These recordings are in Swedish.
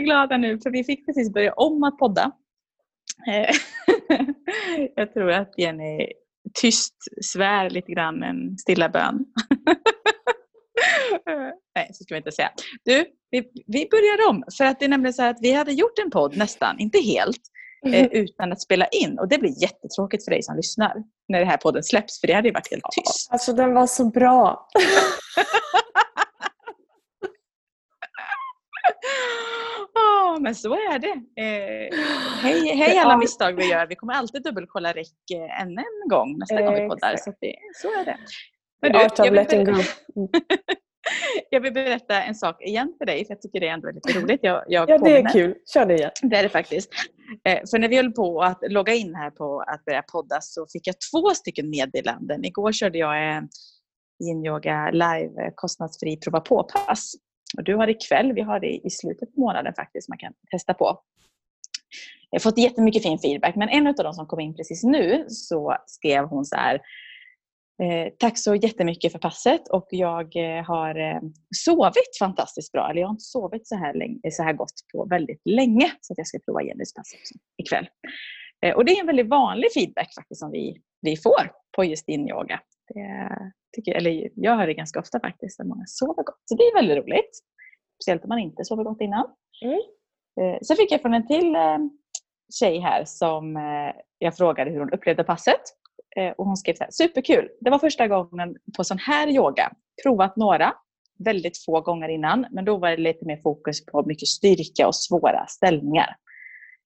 så glada nu för vi fick precis börja om att podda. Eh, jag tror att Jenny tyst svär lite grann en stilla bön. Nej, så ska vi inte säga. Du, vi, vi börjar om. För att det är nämligen så att vi hade gjort en podd nästan, inte helt, eh, utan att spela in. Och det blir jättetråkigt för dig som lyssnar när den här podden släpps, för det hade ju varit helt tyst. Alltså den var så bra. Oh, men så är det. Eh, hej, hej alla misstag vi gör. Vi kommer alltid dubbelkolla räck eh, ännu en gång nästa gång vi poddar. Så, det, så är det. Men du, jag, vill berätta, jag vill berätta en sak igen för dig, för jag tycker det är ändå lite roligt. Jag, jag ja, det är kul. Kör det igen. Det är det faktiskt. Eh, för när vi höll på att logga in här på att börja podda så fick jag två stycken meddelanden. Igår körde jag en yin-yoga live kostnadsfri prova på-pass. Och du har ikväll, vi har det i slutet på månaden faktiskt, man kan testa på. Jag har fått jättemycket fin feedback, men en av de som kom in precis nu så skrev hon så här eh, Tack så jättemycket för passet och jag eh, har eh, sovit fantastiskt bra. Eller jag har inte sovit så här, länge, så här gott på väldigt länge. Så att jag ska prova Jennys pass också ikväll. Och det är en väldigt vanlig feedback faktiskt som vi, vi får på just din yoga. Det, tycker, eller jag hör det ganska ofta faktiskt, att många sover gott. Så det är väldigt roligt. Speciellt om man inte sover gott innan. Mm. Eh, så fick jag från en till eh, tjej här som eh, jag frågade hur hon upplevde passet. Och hon skrev så här, superkul! Det var första gången på sån här yoga. Provat några, väldigt få gånger innan, men då var det lite mer fokus på mycket styrka och svåra ställningar.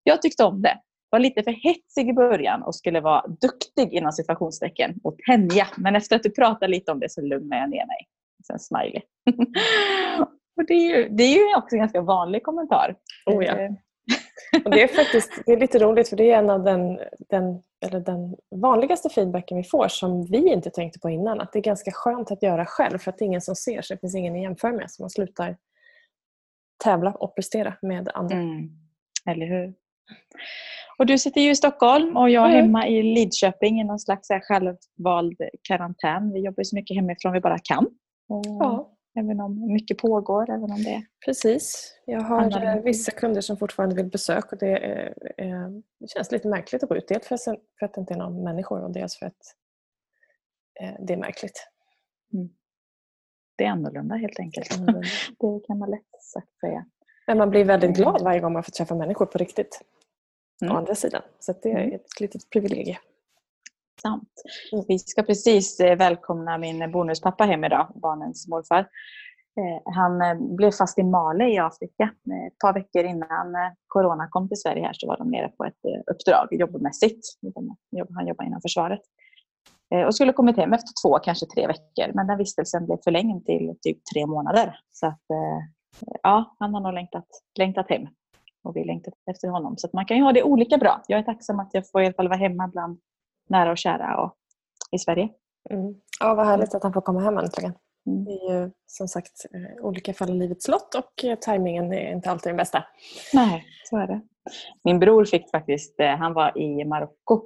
Jag tyckte om det var lite för hetsig i början och skulle vara duktig inom situationstecken och tänja. Men efter att du pratade lite om det så lugnade jag ner mig. Sen smiley. och det, är ju, det är ju också en ganska vanlig kommentar. Oh ja. Eh. och det är faktiskt det är lite roligt för det är en av den, den, eller den vanligaste feedbacken vi får som vi inte tänkte på innan. Att det är ganska skönt att göra själv för att det är ingen som ser så det finns ingen att jämföra med. Så man slutar tävla och prestera med andra. Mm. Eller hur? Och du sitter ju i Stockholm och jag är mm. hemma i Lidköping i någon slags självvald karantän. Vi jobbar så mycket hemifrån vi bara kan. Ja. Även om mycket pågår. Även om det Precis. Jag har eh, vissa kunder som fortfarande vill besök och det, är, det känns lite märkligt att gå ut. Dels för, att det inte är någon människor och dels för att eh, det är märkligt. Mm. Det är annorlunda helt enkelt. Annorlunda. det kan man lätt sagt säga. Men man blir väldigt glad varje gång man får träffa människor på riktigt mm. å andra sidan. Så det är mm. ett litet privilegium. Sant. Vi ska precis eh, välkomna min bonuspappa hem idag, barnens morfar. Eh, han eh, blev fast i Mali i Afrika. Ett par veckor innan corona kom till Sverige här så var de nere på ett uppdrag jobbmässigt. Han jobbar inom försvaret. Och skulle kommit hem efter två, kanske tre veckor. Men den vistelsen blev förlängd till typ tre månader. Så att, ja, han har nog längtat, längtat hem och vi längtar efter honom. Så man kan ju ha det olika bra. Jag är tacksam att jag får i alla fall vara hemma bland nära och kära och i Sverige. Mm. Ja, vad härligt att han får komma hem äntligen. Mm. Det är ju som sagt eh, olika fall i livets lott och eh, tajmingen är inte alltid den bästa. Nej, så är det. Min bror fick faktiskt, eh, han var i Marocko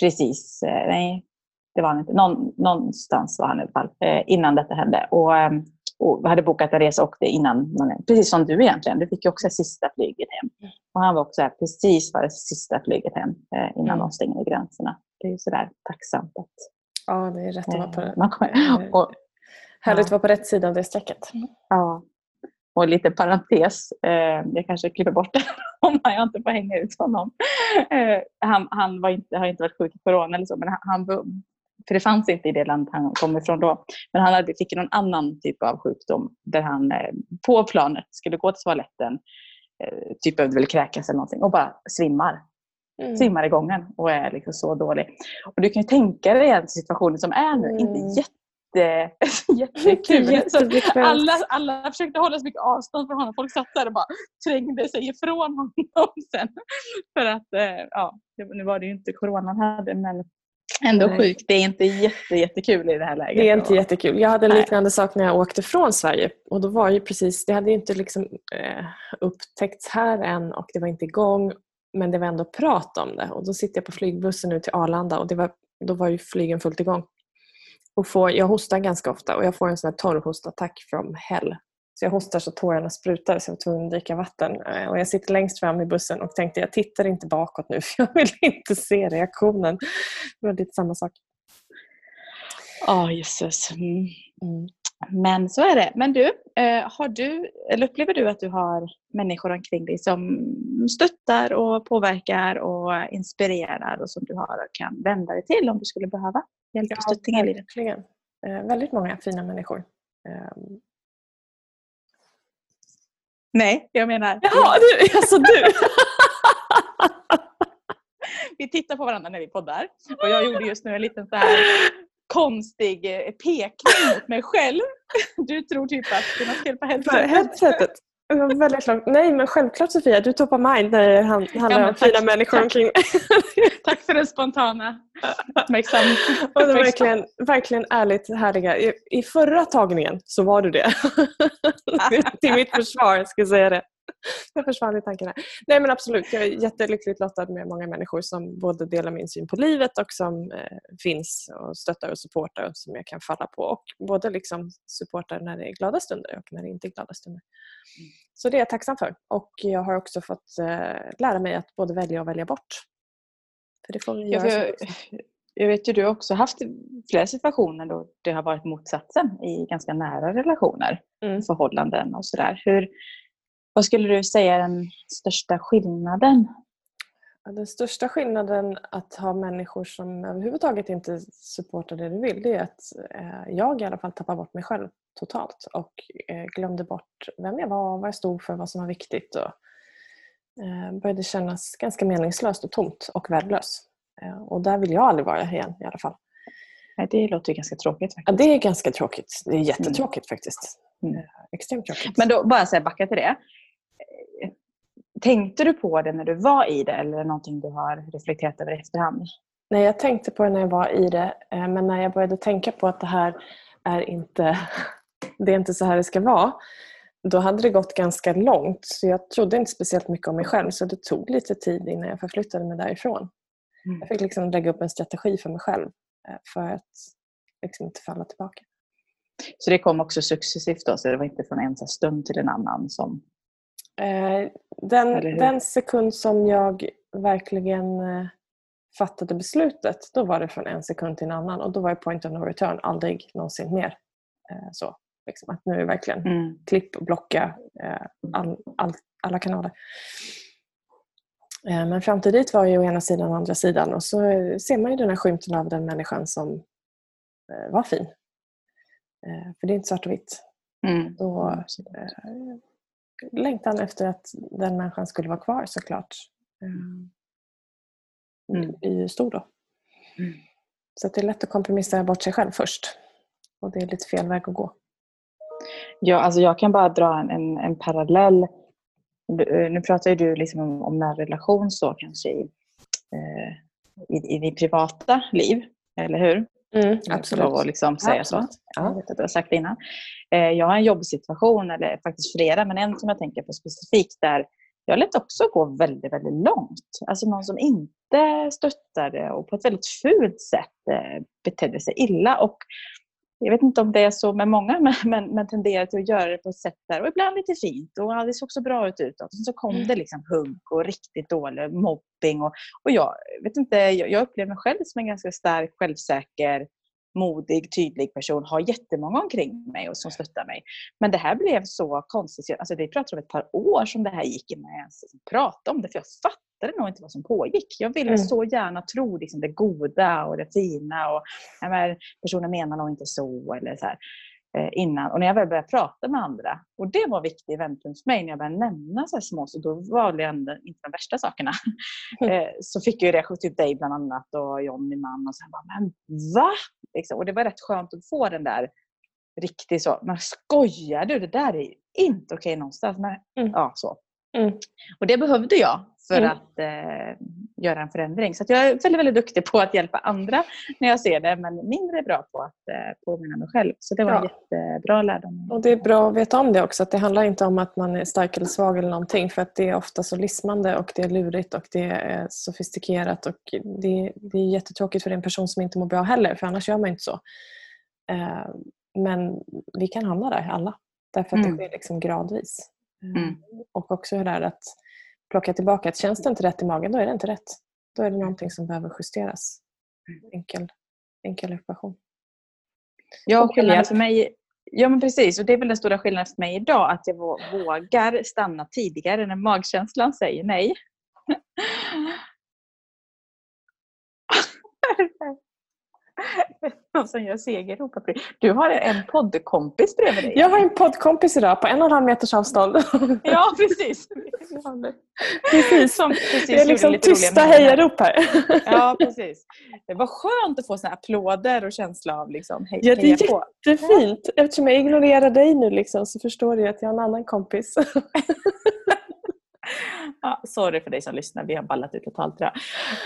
precis, nej det var han inte, Någon, någonstans var han i alla fall innan detta hände. Och ehm, och hade bokat en resa och åkte innan. Precis som du egentligen. Du fick ju också sista flyget hem. Och han var också här, precis var det sista flyget hem eh, innan mm. de stängde gränserna. Det är ju sådär tacksamt att... Ja, det är rätt att vara på, eh, man kommer, och, härligt att vara på rätt sida av det strecket. Ja. Och lite parentes, eh, jag kanske klipper bort det om jag inte får hänga ut honom. Eh, han han var inte, har inte varit sjuk i corona eller så, men han, han för det fanns inte i det land han kom ifrån då. Men han hade, fick någon annan typ av sjukdom där han eh, på planet skulle gå till toaletten, eh, typ behövde väl kräkas eller någonting och bara svimmar. Mm. Svimmar i gången och är liksom så dålig. Och du kan ju tänka dig situationen som är nu, mm. inte jätte, jättekul. Så alla, alla försökte hålla så mycket avstånd från honom. Folk satt där och bara trängde sig ifrån honom sen. För att, eh, ja, nu var det ju inte corona han hade, men Ändå Nej. sjukt. Det är inte jätte, jättekul i det här läget. Det är inte jättekul. Jag hade en liknande sak när jag åkte från Sverige. Och då var ju precis, Det hade ju inte liksom, eh, upptäckts här än och det var inte igång. Men det var ändå prat om det. Och Då sitter jag på flygbussen nu till Arlanda och det var, då var ju flygen fullt igång. Och får, jag hostar ganska ofta och jag får en sån här torrhostattack from hell. Så jag hostar så tårarna sprutar så jag var tvungen att dricka vatten. Eh, och jag sitter längst fram i bussen och tänkte jag tittar inte bakåt nu för jag vill inte se reaktionen. Det var lite samma sak. Ja, oh, jösses. Mm. Mm. Men så är det. Men du, eh, har du, eller upplever du att du har människor omkring dig som stöttar och påverkar och inspirerar och som du har kan vända dig till om du skulle behöva hjälp och stöttning i livet? Verkligen. Eh, väldigt många fina människor. Nej, jag menar... Jaha, du, alltså du! vi tittar på varandra när vi poddar och jag gjorde just nu en liten så här konstig eh, pekning mot mig själv. Du tror typ att det är något fel på headsetet. headsetet. Väldigt långt. Nej men självklart Sofia, du toppar mind när det handlar ja, om fina människor tack. omkring Tack för den spontana uppmärksamheten. verkligen, verkligen ärligt härliga. I, I förra tagningen så var du det. Till mitt försvar ska jag säga det. jag försvann i tankarna. Nej men absolut, jag är jättelyckligt lottad med många människor som både delar min syn på livet och som eh, finns och stöttar och supportar och som jag kan falla på. Och både liksom supportar när det är glada stunder och när det inte är glada stunder. Mm. Så det är jag tacksam för. Och jag har också fått eh, lära mig att både välja och välja bort. För det får vi göra jag, jag vet ju du har också haft flera situationer då det har varit motsatsen i ganska nära relationer, mm. förhållanden och sådär. Hur, vad skulle du säga är den största skillnaden? Den största skillnaden att ha människor som överhuvudtaget inte supportar det du vill det är att eh, jag i alla fall tappar bort mig själv totalt och eh, glömde bort vem jag var, vad jag stod för, vad som var viktigt och eh, började kännas ganska meningslöst och tomt och värdelös. Och där vill jag aldrig vara igen i alla fall. Nej, det låter ganska tråkigt. Faktiskt. Ja, det är ganska tråkigt. Det är jättetråkigt mm. faktiskt. Mm. Extremt tråkigt. Men då, bara så här, backa till det. Tänkte du på det när du var i det eller är det någonting du har reflekterat över i efterhand? Nej, jag tänkte på det när jag var i det. Eh, men när jag började tänka på att det här är inte, det är inte så här det ska vara. Då hade det gått ganska långt. Så jag trodde inte speciellt mycket om mig själv. Så det tog lite tid innan jag förflyttade mig därifrån. Mm. Jag fick liksom lägga upp en strategi för mig själv. Eh, för att liksom inte falla tillbaka. Så det kom också successivt då? Så det var inte från en stund till en annan som den, den sekund som jag verkligen eh, fattade beslutet, då var det från en sekund till en annan och då var det point of no return, aldrig någonsin mer. Eh, så, liksom, att nu är det verkligen mm. klipp och blocka all, all, alla kanaler. Men fram till dit var ju å ena sidan och andra sidan och så ser man ju den här skymten av den människan som var fin. För det är inte svart och vitt. Mm. Då, längtan efter att den människan skulle vara kvar såklart. Mm. blir ju stor då. Mm. Så det är lätt att kompromissa bort sig själv först. Och det är lite fel väg att gå. Ja, alltså jag kan bara dra en, en, en parallell. Nu pratar ju du liksom om, om nära relation så kanske i, eh, i, i ditt privata liv, eller hur? Mm, absolut. Att liksom säga absolut. så. Ja. Jag vet att du har sagt det innan. Eh, jag har en jobbsituation, eller faktiskt flera, men en som jag tänker på specifikt där jag lät också gå väldigt, väldigt långt. Alltså någon som inte stöttade och på ett väldigt fult sätt eh, betedde sig illa. Och jag vet inte om det är så med många, men, men, men tenderar till att göra det på ett sätt där, och ibland lite fint och det såg så bra ut utåt. Så kom det liksom hugg och riktigt dålig mobbing. Och, och jag, vet inte, jag, jag upplever mig själv som en ganska stark, självsäker, modig, tydlig person, har jättemånga omkring mig och som stöttar mig. Men det här blev så konstigt. Alltså, vi pratar om ett par år som det här gick jag ens prata om det, för jag fattade nog inte vad som pågick. Jag ville mm. så gärna tro liksom, det goda och det fina och ja, personen menar nog inte så. Eller så här. Eh, innan. Och när jag väl började prata med andra, och det var viktigt vändpunkt för mig, när jag började nämna så här små, så då var det ändå inte de värsta sakerna. Mm. så fick jag reaktion, typ dig bland annat och John, min man, och så bara, men va? Liksom. Och det var rätt skönt att få den där riktigt så, men skojar du? Det där är inte okej någonstans. Men, mm. ja, så. Mm. Och det behövde jag för mm. att eh, göra en förändring. Så jag är väldigt, väldigt duktig på att hjälpa andra när jag ser det men mindre bra på att eh, påminna mig själv. Så det var ja. en jättebra lärdom. Och det är bra att veta om det också. Att det handlar inte om att man är stark eller svag eller någonting. För att det är ofta så lismande och det är lurigt och det är sofistikerat. Och det, det är jättetråkigt för en person som inte mår bra heller. För annars gör man inte så. Eh, men vi kan hamna där alla. Därför att Mm. det sker liksom gradvis. Eh, Mm. Och också det där att plocka tillbaka att känns det inte rätt i magen, då är det inte rätt. Då är det någonting som behöver justeras. Enkel, enkel ekvation. Ja, Och skillnaden för mig, ja men precis, och det är väl den stora skillnaden för mig idag, att jag vå- vågar stanna tidigare när magkänslan säger nej. Någon som gör segerrop. Du har en poddkompis bredvid dig. Jag har en poddkompis idag på en och en halv meters avstånd. Ja, precis. precis. Som precis Det är liksom tysta hejarop här. Ja, precis. Det var skönt att få såna applåder och känsla av liksom, hej, Ja, det är på. jättefint. Eftersom jag ignorerar dig nu liksom, så förstår du att jag har en annan kompis. Sorry för dig som lyssnar, vi har ballat ut totalt tror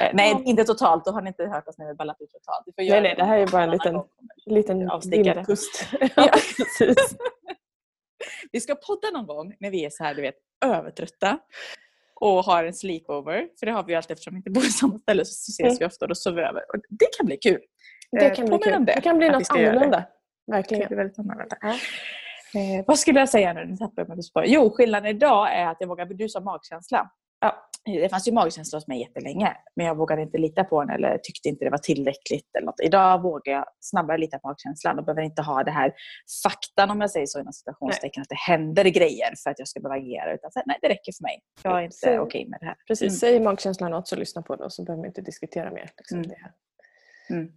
jag. Eh, Nej, Ja. inte totalt. Då har ni inte hört oss när vi har ballat ut totalt. Nej, nej, det här är bara en liten- liten Avstickare. Ja. Precis. Vi ska podda någon gång när vi är så här, du vet, övertrötta och har en sleepover. För det har vi ju alltid eftersom vi inte bor på samma ställe så ses Mm. vi ofta och då sover vi över. Och det kan bli kul. Det Eh, kan bli kul. Det kan bli något det. annorlunda. Det Verkligen. blir väldigt annorlunda. Ja. Eh, vad skulle jag säga nu? Nu tappade jag mig på spår. Jo, skillnaden idag är att jag vågar... Du sa magkänsla. Ja. Det fanns ju magkänsla hos mig jättelänge, men jag vågade inte lita på den eller tyckte inte det var tillräckligt. Eller något. Idag vågar jag snabbare lita på magkänslan och behöver inte ha det här faktan, om jag säger så inom citationstecken, att det händer grejer för att jag ska behöva agera. Utan så nej, det räcker för mig. Jag är inte okej med det här. Precis. Mm. Säger magkänslan något så lyssna på det och så behöver vi inte diskutera mer. Liksom, Mm. det här. Mm.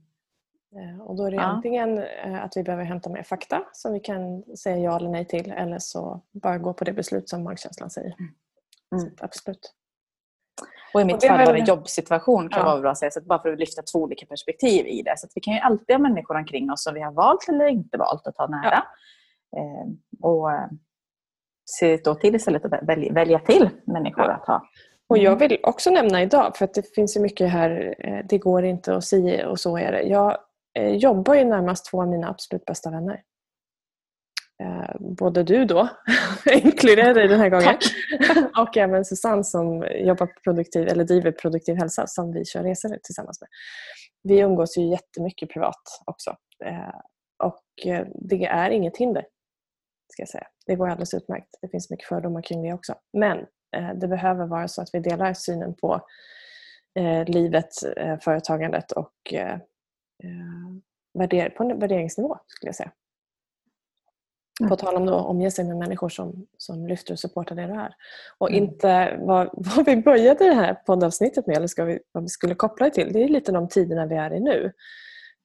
Eh, Och då är det Ja. antingen eh, att vi behöver hämta mer fakta som vi kan säga ja eller nej till eller så bara gå på det beslut som magkänslan säger. Mm. Så, absolut. Och i Och mitt fall var det en jobbsituation kan Ja. vara bra att säga. Så att bara för att lyfta två olika perspektiv i det. Så vi kan ju alltid ha människor omkring oss som vi har valt eller inte valt att ta nära. Eh, och eh, se då till istället att välja, välja till människor Ja. att ha. Och Mm. jag vill också nämna idag, för det finns ju mycket här, eh, det går inte och si och så är det. Jag eh, jobbar ju närmast två av mina absolut bästa vänner. Eh, Både du då, inkluderar dig den här gången, och även Susanne som jobbar produktiv, eller driver Produktiv hälsa som vi kör resor tillsammans med. Vi umgås ju jättemycket privat också. Eh, Och eh, det är inget hinder, ska jag säga. Det går alldeles utmärkt. Det finns mycket fördomar kring det också. Men det behöver vara så att vi delar synen på livet, företagandet och på en värderingsnivå skulle jag säga. Mm. På tal om att omge sig med människor som, som lyfter och supportar det du är. Och Mm. inte vad, vad vi började det här poddavsnittet med, eller ska vi, vad vi skulle koppla det till, det är lite de tiderna vi är i nu.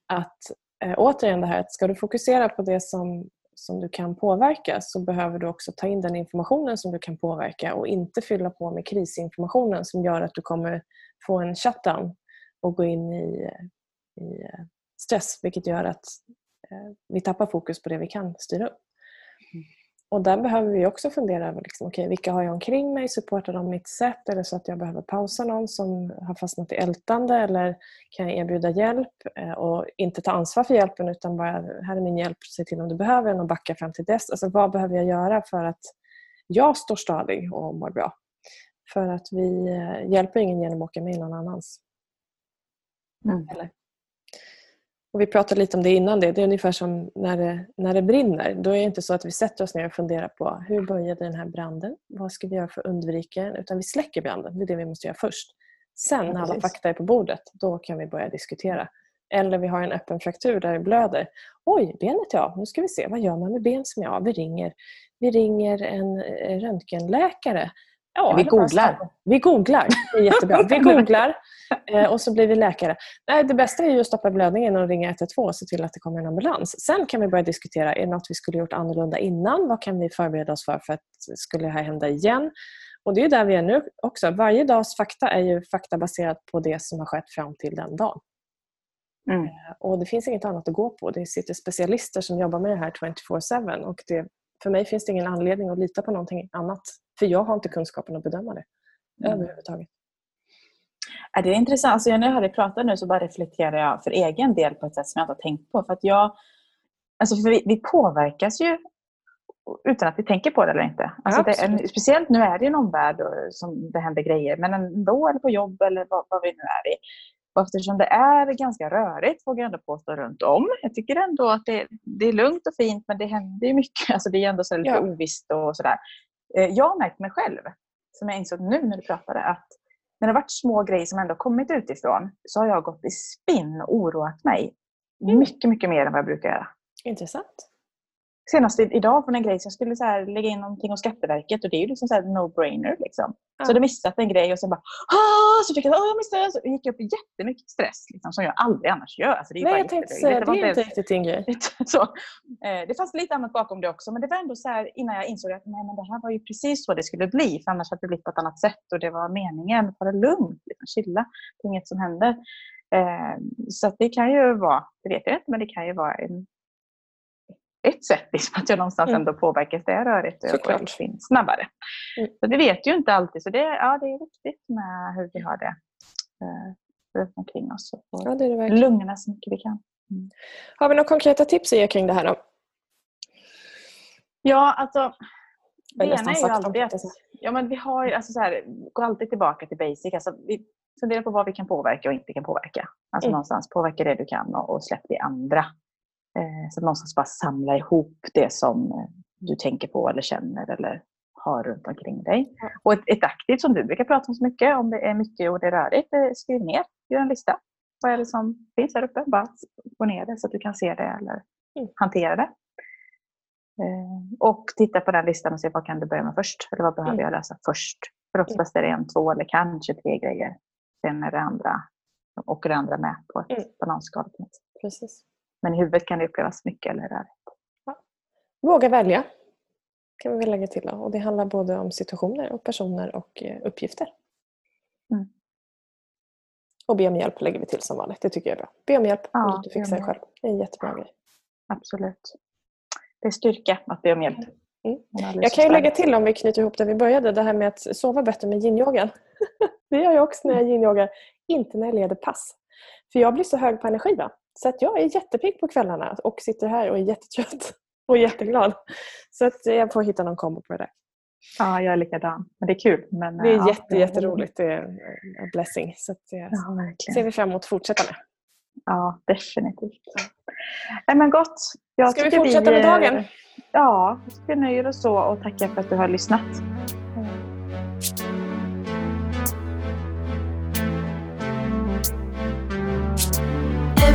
Att eh, återigen det här att ska du fokusera på det som, som du kan påverka så behöver du också ta in den informationen som du kan påverka och inte fylla på med krisinformationen som gör att du kommer få en shutdown och gå in i, i eh, stress vilket gör att eh, vi tappar fokus på det vi kan styra upp. Och där behöver vi också fundera över liksom, okay, vilka har jag omkring mig, supportar de mitt sätt? Är det så att jag behöver pausa någon som har fastnat i ältande eller kan jag erbjuda hjälp eh, och inte ta ansvar för hjälpen utan bara här är min hjälp, se till om du behöver den och backa fram till dess. Alltså, vad behöver jag göra för att jag står stadig och mår bra? För att vi eh, hjälper ingen genom att åka med någon annans. Mm. Eller? Och vi pratade lite om det innan det. Det är ungefär som när det, när det brinner. Då är det inte så att vi sätter oss ner och funderar på hur började den här branden? Vad ska vi göra för att undvika den? Utan vi släcker branden. Det är det vi måste göra först. Sen när alla fakta är på bordet, då kan vi börja diskutera. Eller vi har en öppen fraktur där det blöder. Oj, benet är av. Nu ska vi se. Vad gör man med ben som är av? Vi ringer, vi ringer en eh, röntgenläkare. Ja, Vi googlar. Vi googlar. Det är jättebra. Vi googlar eh, och så blir vi läkare. Nej, det bästa är ju att stoppa blödningen och ringa 112 och se till att det kommer en ambulans. Sen kan vi börja diskutera, är det något vi skulle gjort annorlunda innan? Vad kan vi förbereda oss för för att skulle det här hända igen? Och det är där vi är nu också. Varje dags fakta är ju fakta baserat på det som har skett fram till den dagen. Mm. Och det finns inget annat att gå på. Det sitter specialister som jobbar med det här 24-7 och det, för mig finns det ingen anledning att lita på någonting annat. För jag har inte kunskapen att bedöma det Mm. överhuvudtaget. Ja, det är intressant. Alltså, när jag hör dig prata nu så bara reflekterar jag för egen del på ett sätt som jag inte har tänkt på. För att jag, alltså för vi, vi påverkas ju utan att vi tänker på det eller inte. Alltså det är, Absolut. speciellt nu är det en omvärld som det händer grejer, men ändå, eller på jobb eller vad, vad vi nu är i. Och eftersom det är ganska rörigt, vågar jag ändå påstå, runt om. Jag tycker ändå att det, det är lugnt och fint, men det händer ju mycket. Alltså det är ändå så lite ja. ovisst och sådär. Eh, jag har märkt mig själv, som jag insåg nu när du pratade, att när det har varit små grejer som ändå kommit utifrån så har jag gått i spinn och oroat mig mm. mycket, mycket mer än vad jag brukar göra. Intressant senast idag från en grej som jag skulle så här, lägga in någonting om Skatteverket och det är ju liksom så no-brainer. Liksom. Ja. Så jag missat en grej och sen bara ah! så fick jag, oh, jag missade så gick jag upp jättemycket stress liksom, som jag aldrig annars gör. Alltså, det är Nej, jag tänkte säga det, det är inte riktigt din grej. så, eh, det fanns lite annat bakom det också men det var ändå så här, innan jag insåg att Nej, men det här var ju precis så det skulle bli för annars hade det blivit på ett annat sätt och det var meningen. Ta det lugnt, liksom, chilla, det är inget som händer. Eh, så det kan ju vara, det vet jag inte, men det kan ju vara en ett sätt liksom, att jag någonstans mm. ändå påverkas. Det är rörigt och jag finns snabbare. Mm. Så det vet ju inte alltid. Så det, ja, det är viktigt med hur vi har det eh, runt omkring oss. Och ja, det är det lugna så mycket vi kan. Mm. Har vi några konkreta tips att ge kring det här då? Ja, alltså det ena är ju alltid att ja, men vi har, alltså så här, går alltid tillbaka till basic. Alltså, vi funderar på vad vi kan påverka och inte kan påverka. Alltså mm. någonstans påverka det du kan och, och släpp det andra. Eh, så att någonstans bara samla ihop det som eh, du tänker på eller känner eller har runt omkring dig. Och ett, ett aktivt som du brukar prata om så mycket, om det är mycket och det är rörigt, eh, skriv ner, gör en lista. Vad är det som finns här uppe? Bara gå ner det så att du kan se det eller mm. hantera det. Och titta på den listan och se vad kan du börja med först? Eller vad behöver mm. jag lösa först? För oftast är det en, två eller kanske tre grejer. Sen är det andra, åker det andra med på ett mm. bananskal. Precis. Men i huvudet kan det upplevas mycket eller rörigt. Ja. Våga välja kan vi väl lägga till. Och det handlar både om situationer och personer och eh, uppgifter. Mm. Och be om hjälp lägger vi till som vanligt. Det tycker jag är bra. Be om hjälp ja, om du fixar det själv. Det är en jättebra grej. Absolut. Det är styrka att be om hjälp. Mm. Jag kan ju lägga till om vi knyter ihop där vi började. Det här med att sova bättre med yin-yogan. det gör jag också när jag yin-yogar. Inte när jag leder pass. För jag blir så hög på energi. Va? Så att jag är jättepigg på kvällarna och sitter här och är jättetrött och jätteglad. Så att jag får hitta någon kombo på det där. Ja, jag är likadan. Men det är kul. Men, det är ja, jätte, jätteroligt. Det är en blessing. Så att det ja, ser vi fram emot att fortsätta med. Ja, definitivt. Nej, men gott. Jag Ska vi fortsätta vi, med dagen? Ja, vi nöjer oss så och tackar för att du har lyssnat.